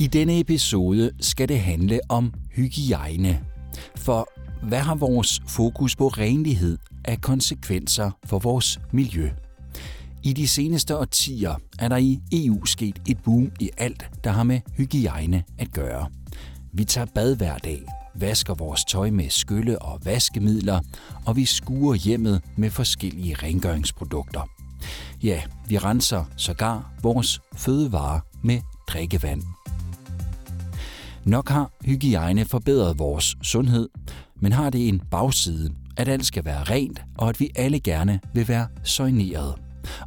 I denne episode skal det handle om hygiejne. For hvad har vores fokus på renlighed af konsekvenser for vores miljø? I de seneste årtier er der i EU sket et boom i alt, der har med hygiejne at gøre. Vi tager bad hver dag, vasker vores tøj med skylle og vaskemidler, og vi skuer hjemmet med forskellige rengøringsprodukter. Ja, vi renser sågar vores fødevarer med drikkevand. Nok har hygiejne forbedret vores sundhed, men har det en bagside, at alt skal være rent, og at vi alle gerne vil være søjneret?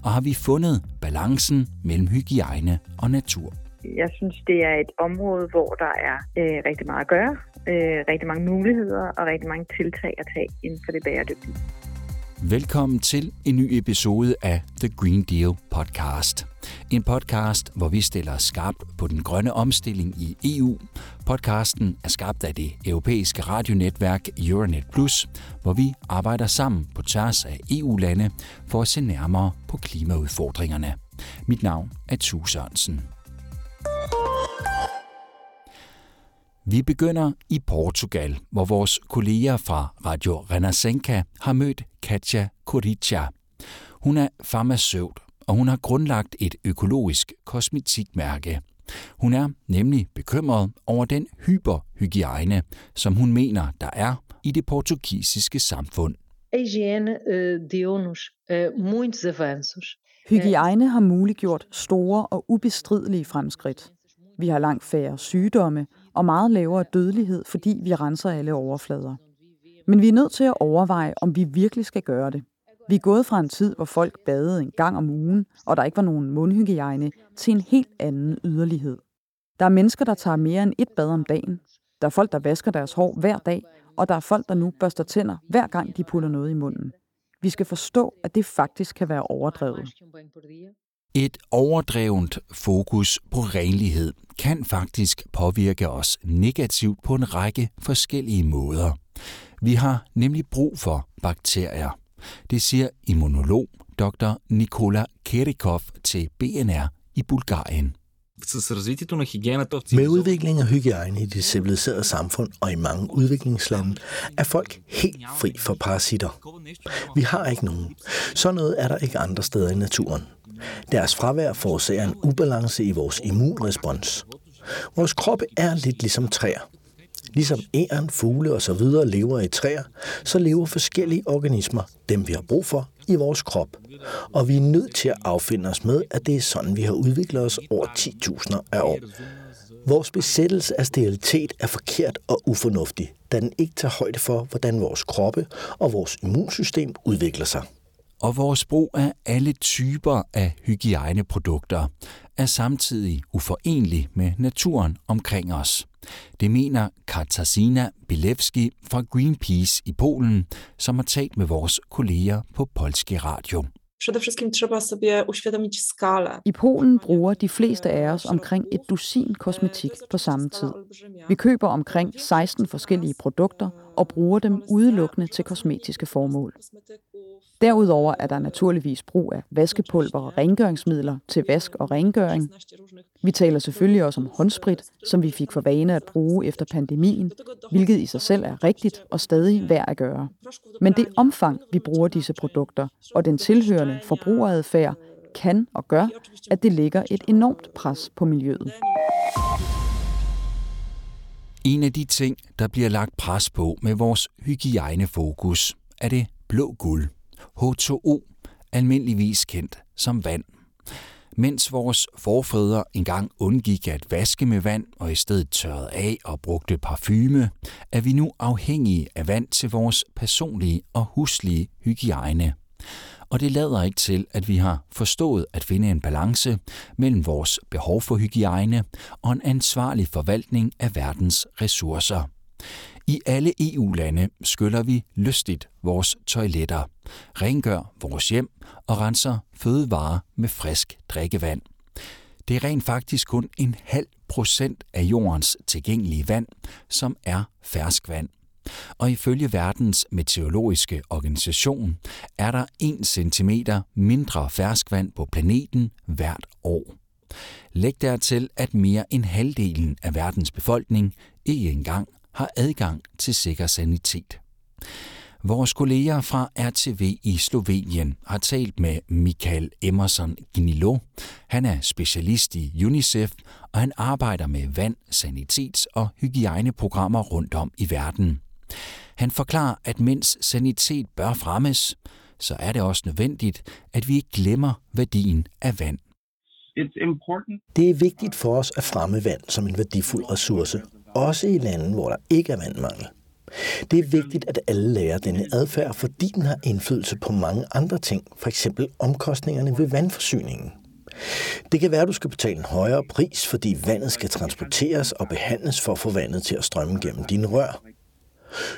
Og har vi fundet balancen mellem hygiejne og natur? Jeg synes, det er et område, hvor der er øh, rigtig meget at gøre, øh, rigtig mange muligheder og rigtig mange tiltag at tage inden for det bæredygtige. Velkommen til en ny episode af The Green Deal podcast. En podcast, hvor vi stiller skarpt på den grønne omstilling i EU. Podcasten er skabt af det europæiske radionetværk Euronet Plus, hvor vi arbejder sammen på tværs af EU-lande for at se nærmere på klimaudfordringerne. Mit navn er Tue Sørensen. Vi begynder i Portugal, hvor vores kolleger fra Radio Renascença har mødt Katja Coricia. Hun er farmaceut, og hun har grundlagt et økologisk kosmetikmærke. Hun er nemlig bekymret over den hyperhygiejne, som hun mener, der er i det portugisiske samfund. Uh, muitos avanços. Hygiejne har muliggjort store og ubestridelige fremskridt. Vi har langt færre sygdomme og meget lavere dødelighed, fordi vi renser alle overflader. Men vi er nødt til at overveje, om vi virkelig skal gøre det. Vi er gået fra en tid, hvor folk badede en gang om ugen, og der ikke var nogen mundhygiejne, til en helt anden yderlighed. Der er mennesker, der tager mere end et bad om dagen. Der er folk, der vasker deres hår hver dag, og der er folk, der nu børster tænder, hver gang de putter noget i munden. Vi skal forstå, at det faktisk kan være overdrevet. Et overdrevent fokus på renlighed kan faktisk påvirke os negativt på en række forskellige måder. Vi har nemlig brug for bakterier. Det siger immunolog dr. Nikola Kerikov til BNR i Bulgarien. Med udvikling af hygiejne i det civiliserede samfund og i mange udviklingslande er folk helt fri for parasitter. Vi har ikke nogen. Så noget er der ikke andre steder i naturen. Deres fravær forårsager en ubalance i vores immunrespons. Vores kroppe er lidt ligesom træer. Ligesom æren, fugle og så videre lever i træer, så lever forskellige organismer, dem vi har brug for, i vores krop. Og vi er nødt til at affinde os med, at det er sådan, vi har udviklet os over 10.000 af år. Vores besættelse af sterilitet er forkert og ufornuftig, da den ikke tager højde for, hvordan vores kroppe og vores immunsystem udvikler sig og vores brug af alle typer af hygiejneprodukter er samtidig uforenelig med naturen omkring os. Det mener Katarzyna Bilewski fra Greenpeace i Polen, som har talt med vores kolleger på Polski Radio. I Polen bruger de fleste af os omkring et dusin kosmetik på samme tid. Vi køber omkring 16 forskellige produkter og bruger dem udelukkende til kosmetiske formål. Derudover er der naturligvis brug af vaskepulver og rengøringsmidler til vask og rengøring. Vi taler selvfølgelig også om håndsprit, som vi fik for vane at bruge efter pandemien, hvilket i sig selv er rigtigt og stadig værd at gøre. Men det omfang, vi bruger disse produkter, og den tilhørende forbrugeradfærd, kan og gør, at det lægger et enormt pres på miljøet. En af de ting, der bliver lagt pres på med vores hygiejnefokus, er det blå guld. H2O, almindeligvis kendt som vand. Mens vores forfædre engang undgik at vaske med vand og i stedet tørrede af og brugte parfume, er vi nu afhængige af vand til vores personlige og huslige hygiejne. Og det lader ikke til, at vi har forstået at finde en balance mellem vores behov for hygiejne og en ansvarlig forvaltning af verdens ressourcer. I alle EU-lande skyller vi lystigt vores toiletter, rengør vores hjem og renser fødevarer med frisk drikkevand. Det er rent faktisk kun en halv procent af jordens tilgængelige vand, som er ferskvand. Og ifølge verdens meteorologiske organisation er der 1 cm mindre ferskvand på planeten hvert år. Læg dertil, at mere end halvdelen af verdens befolkning ikke engang har adgang til sikker sanitet. Vores kolleger fra RTV i Slovenien har talt med Michael Emerson Gnilo. Han er specialist i UNICEF, og han arbejder med vand, sanitets- og hygiejneprogrammer rundt om i verden. Han forklarer, at mens sanitet bør fremmes, så er det også nødvendigt, at vi ikke glemmer værdien af vand. Det er vigtigt for os at fremme vand som en værdifuld ressource, også i lande, hvor der ikke er vandmangel. Det er vigtigt, at alle lærer denne adfærd, fordi den har indflydelse på mange andre ting, f.eks. omkostningerne ved vandforsyningen. Det kan være, at du skal betale en højere pris, fordi vandet skal transporteres og behandles for at få vandet til at strømme gennem dine rør.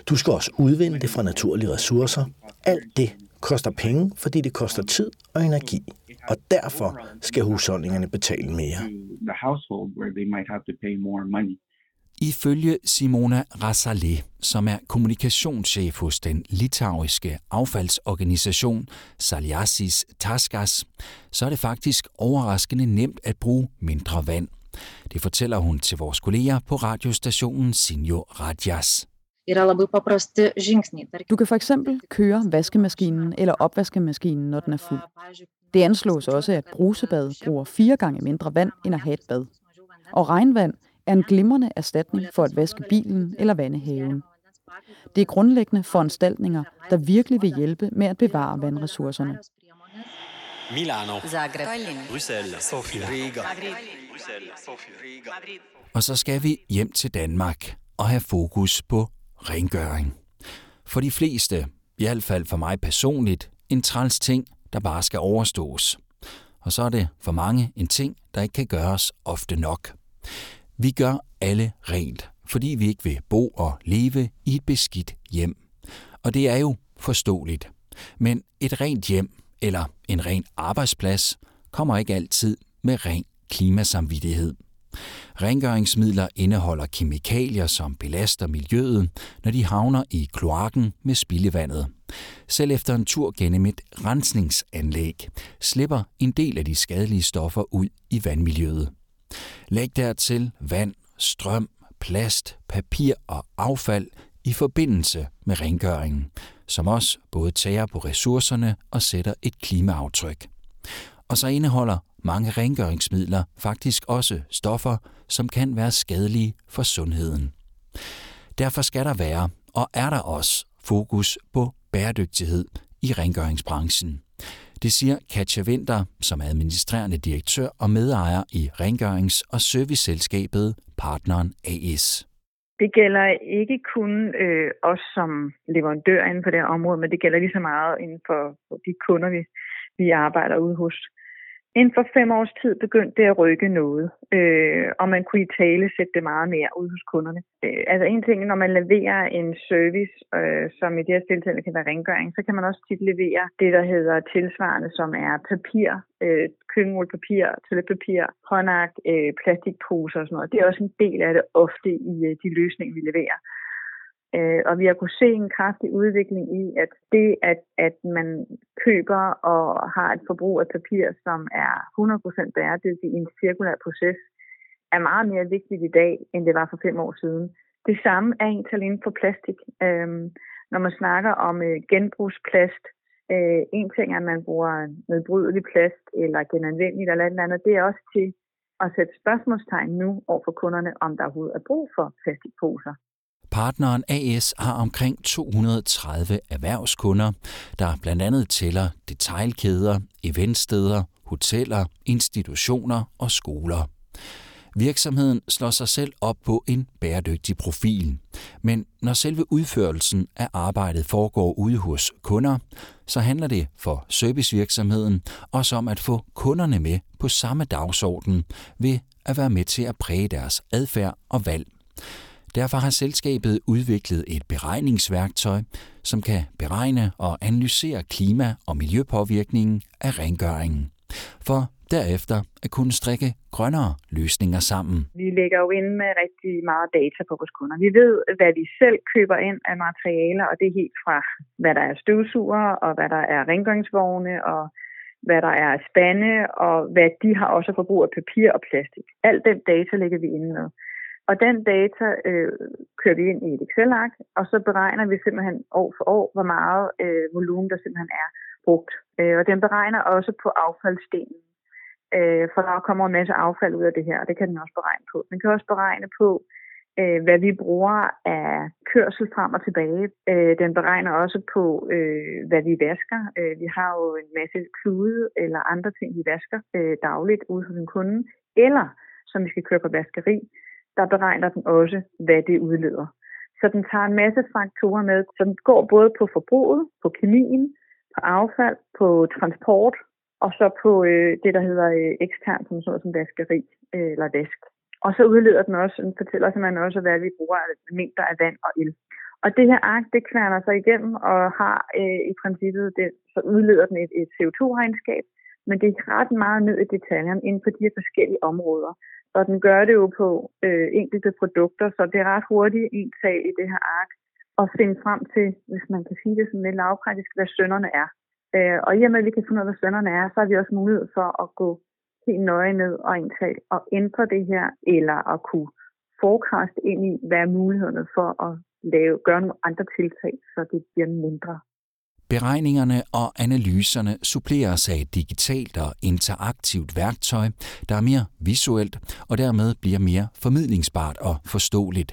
Du skal også udvinde det fra naturlige ressourcer. Alt det koster penge, fordi det koster tid og energi. Og derfor skal husholdningerne betale mere. Ifølge Simona Rasale, som er kommunikationschef hos den litauiske affaldsorganisation Saliasis Taskas, så er det faktisk overraskende nemt at bruge mindre vand. Det fortæller hun til vores kolleger på radiostationen Sinjo Radjas. Du kan for eksempel køre vaskemaskinen eller opvaskemaskinen, når den er fuld. Det anslås også, at brusebad bruger fire gange mindre vand end at have et bad. Og regnvand er en glimrende erstatning for at vaske bilen eller vande haven. Det er grundlæggende foranstaltninger, der virkelig vil hjælpe med at bevare vandressourcerne. Milano, Zagreb, Bruxelles, Sofia, Riga. Og så skal vi hjem til Danmark og have fokus på rengøring. For de fleste, i hvert fald for mig personligt, en træls ting, der bare skal overstås. Og så er det for mange en ting, der ikke kan gøres ofte nok. Vi gør alle rent, fordi vi ikke vil bo og leve i et beskidt hjem. Og det er jo forståeligt. Men et rent hjem eller en ren arbejdsplads kommer ikke altid med ren klimasamvittighed. Rengøringsmidler indeholder kemikalier, som belaster miljøet, når de havner i kloakken med spildevandet. Selv efter en tur gennem et rensningsanlæg slipper en del af de skadelige stoffer ud i vandmiljøet. Læg dertil vand, strøm, plast, papir og affald i forbindelse med rengøringen, som også både tager på ressourcerne og sætter et klimaaftryk. Og så indeholder mange rengøringsmidler faktisk også stoffer, som kan være skadelige for sundheden. Derfor skal der være, og er der også, fokus på bæredygtighed i rengøringsbranchen. Det siger Katja Winter, som er administrerende direktør og medejer i rengørings- og serviceselskabet Partneren AS. Det gælder ikke kun øh, os som leverandør inden for det her område, men det gælder lige så meget inden for, for de kunder, vi, vi arbejder ude hos. Inden for fem års tid begyndte det at rykke noget, øh, og man kunne i tale sætte det meget mere ud hos kunderne. Øh, altså en ting, når man leverer en service, øh, som i det her tilfælde kan være rengøring, så kan man også tit levere det, der hedder tilsvarende, som er papir, øh, køkkenrullepapir, toiletpapir, håndark, øh, plastikposer og sådan noget. Det er også en del af det ofte i øh, de løsninger, vi leverer. Øh, og vi har kunnet se en kraftig udvikling i, at det, at, at man køber og har et forbrug af papir, som er 100% bæredygtigt i en cirkulær proces, er meget mere vigtigt i dag, end det var for fem år siden. Det samme er egentlig inden for plastik. Øh, når man snakker om øh, genbrugsplast, øh, en ting er, at man bruger nedbrydelig plast eller genanvendeligt eller andet andet, det er også til at sætte spørgsmålstegn nu over for kunderne, om der overhovedet er brug for plastikposer. Partneren AS har omkring 230 erhvervskunder, der blandt andet tæller detailkæder, eventsteder, hoteller, institutioner og skoler. Virksomheden slår sig selv op på en bæredygtig profil. Men når selve udførelsen af arbejdet foregår ude hos kunder, så handler det for servicevirksomheden også om at få kunderne med på samme dagsorden ved at være med til at præge deres adfærd og valg. Derfor har selskabet udviklet et beregningsværktøj, som kan beregne og analysere klima- og miljøpåvirkningen af rengøringen. For derefter at kunne strikke grønnere løsninger sammen. Vi lægger jo ind med rigtig meget data på vores kunder. Vi ved, hvad de selv køber ind af materialer, og det er helt fra, hvad der er støvsuger, og hvad der er rengøringsvogne, og hvad der er spande, og hvad de har også forbrug af papir og plastik. Alt den data lægger vi inde med. Og den data øh, kører vi ind i et Excel-ark, og så beregner vi simpelthen år for år, hvor meget øh, volumen der simpelthen er brugt. Øh, og den beregner også på affaldsstenen. Øh, for der kommer en masse affald ud af det her, og det kan den også beregne på. Den kan også beregne på, øh, hvad vi bruger af kørsel frem og tilbage. Øh, den beregner også på, øh, hvad vi vasker. Øh, vi har jo en masse klude eller andre ting, vi vasker øh, dagligt ude hos en kunde, eller som vi skal køre på vaskeri, der beregner den også, hvad det udleder. Så den tager en masse faktorer med, så den går både på forbruget, på kemien, på affald, på transport, og så på øh, det, der hedder øh, ekstern, som sådan som vaskeri øh, eller vask. Og så udleder den også, den fortæller simpelthen også, hvad vi bruger af mængder af vand og el. Og det her ark, det kværner sig igennem og har øh, i princippet, det, så udleder den et, et CO2-regnskab, men det er ret meget ned i detaljerne inden for de her forskellige områder. Og den gør det jo på øh, enkelte produkter, så det er ret hurtigt en tag i det her ark at finde frem til, hvis man kan sige det sådan lidt lavpraktisk, hvad sønderne er. Øh, og i og med, at vi kan finde ud af, hvad sønderne er, så har vi også mulighed for at gå helt nøje ned og indtage og ændre det her, eller at kunne forecast ind i, hvad er mulighederne for at lave, gøre nogle andre tiltag, så det bliver mindre. Beregningerne og analyserne suppleres af et digitalt og interaktivt værktøj, der er mere visuelt og dermed bliver mere formidlingsbart og forståeligt.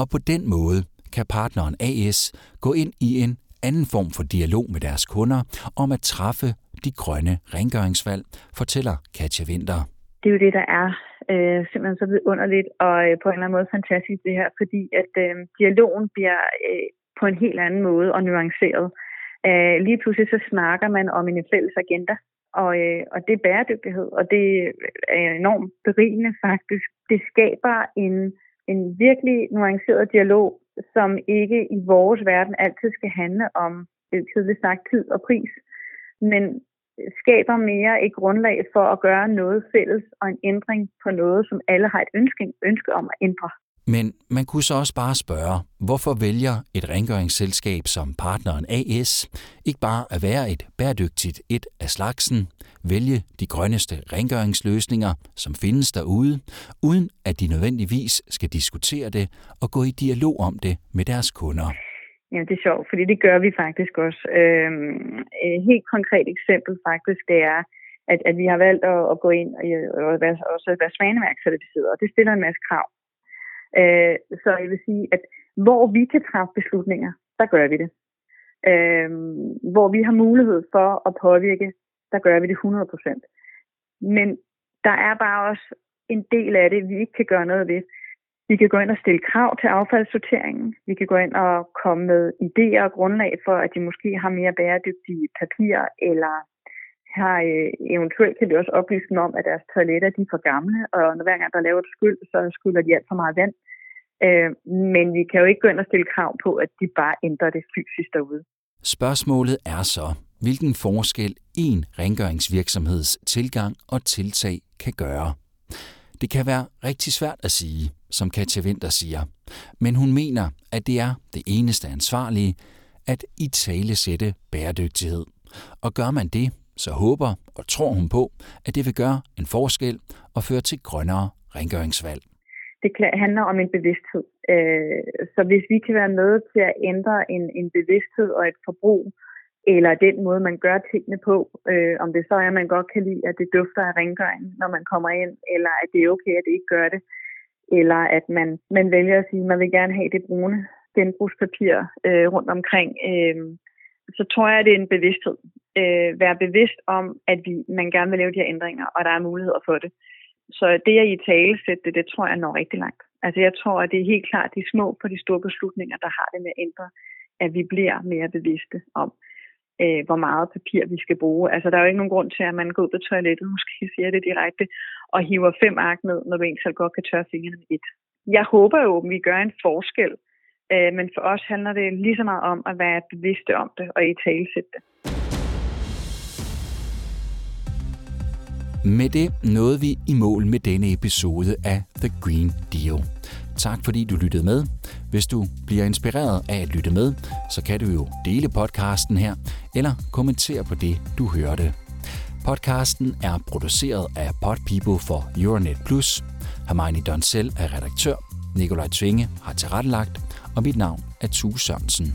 Og på den måde kan partneren AS gå ind i en anden form for dialog med deres kunder om at træffe de grønne rengøringsvalg, fortæller Katja Winter. Det er jo det, der er øh, simpelthen så vidunderligt og øh, på en eller anden måde fantastisk det her, fordi at øh, dialogen bliver øh, på en helt anden måde og nuanceret. Øh, Øh, lige pludselig så snakker man om en fælles agenda, og, øh, og det er bæredygtighed, og det er enormt berigende faktisk. Det skaber en, en virkelig nuanceret dialog, som ikke i vores verden altid skal handle om, tidligt sagt, tid og pris, men skaber mere et grundlag for at gøre noget fælles og en ændring på noget, som alle har et ønske, ønske om at ændre. Men man kunne så også bare spørge, hvorfor vælger et rengøringsselskab som partneren AS ikke bare at være et bæredygtigt et af slagsen, vælge de grønneste rengøringsløsninger, som findes derude, uden at de nødvendigvis skal diskutere det og gå i dialog om det med deres kunder. Ja, det er sjovt, fordi det gør vi faktisk også. Øhm, et helt konkret eksempel faktisk, det er, at, at vi har valgt at, at gå ind og, og være, også være svanemærkscertificeret, og det stiller en masse krav. Øh, så jeg vil sige, at hvor vi kan træffe beslutninger, der gør vi det. Øh, hvor vi har mulighed for at påvirke, der gør vi det 100%. Men der er bare også en del af det, vi ikke kan gøre noget ved. Vi kan gå ind og stille krav til affaldssorteringen. Vi kan gå ind og komme med idéer og grundlag for, at de måske har mere bæredygtige papir, eller har øh, eventuelt kan vi også oplyse dem om, at deres toiletter de er for gamle, og når hver gang der laver et skyld, så skylder de alt for meget vand. Øh, men vi kan jo ikke gå ind og stille krav på, at de bare ændrer det fysisk derude. Spørgsmålet er så, hvilken forskel en rengøringsvirksomheds tilgang og tiltag kan gøre. Det kan være rigtig svært at sige, som Katja Winter siger, men hun mener, at det er det eneste ansvarlige at i tale sætte bæredygtighed. Og gør man det, så håber og tror hun på, at det vil gøre en forskel og føre til grønnere rengøringsvalg. Det handler om en bevidsthed. Øh, så hvis vi kan være med til at ændre en, en bevidsthed og et forbrug, eller den måde, man gør tingene på, øh, om det så er, at man godt kan lide, at det dufter af rengøring, når man kommer ind, eller at det er okay, at det ikke gør det, eller at man, man vælger at sige, at man vil gerne have det brune genbrugspapir øh, rundt omkring. Øh, så tror jeg, at det er en bevidsthed. Øh, være bevidst om, at vi, man gerne vil lave de her ændringer, og der er muligheder for det. Så det at i tale sætte det, det tror jeg når rigtig langt. Altså jeg tror, at det er helt klart de små på de store beslutninger, der har det med at ændre, at vi bliver mere bevidste om, øh, hvor meget papir vi skal bruge. Altså der er jo ikke nogen grund til, at man går ud på toilettet, måske siger det direkte, og hiver fem ark ned, når man egentlig selv godt kan tørre fingrene med et. Jeg håber jo, at vi gør en forskel Øh, men for os handler det lige så meget om at være bevidste om det og i talesætte det. Med det nåede vi i mål med denne episode af The Green Deal. Tak fordi du lyttede med. Hvis du bliver inspireret af at lytte med, så kan du jo dele podcasten her, eller kommentere på det, du hørte. Podcasten er produceret af Podpeople for Euronet Plus. Hermione Donsel er redaktør. Nikolaj Tvinge har tilrettelagt. Og mit navn er Tue Sørensen.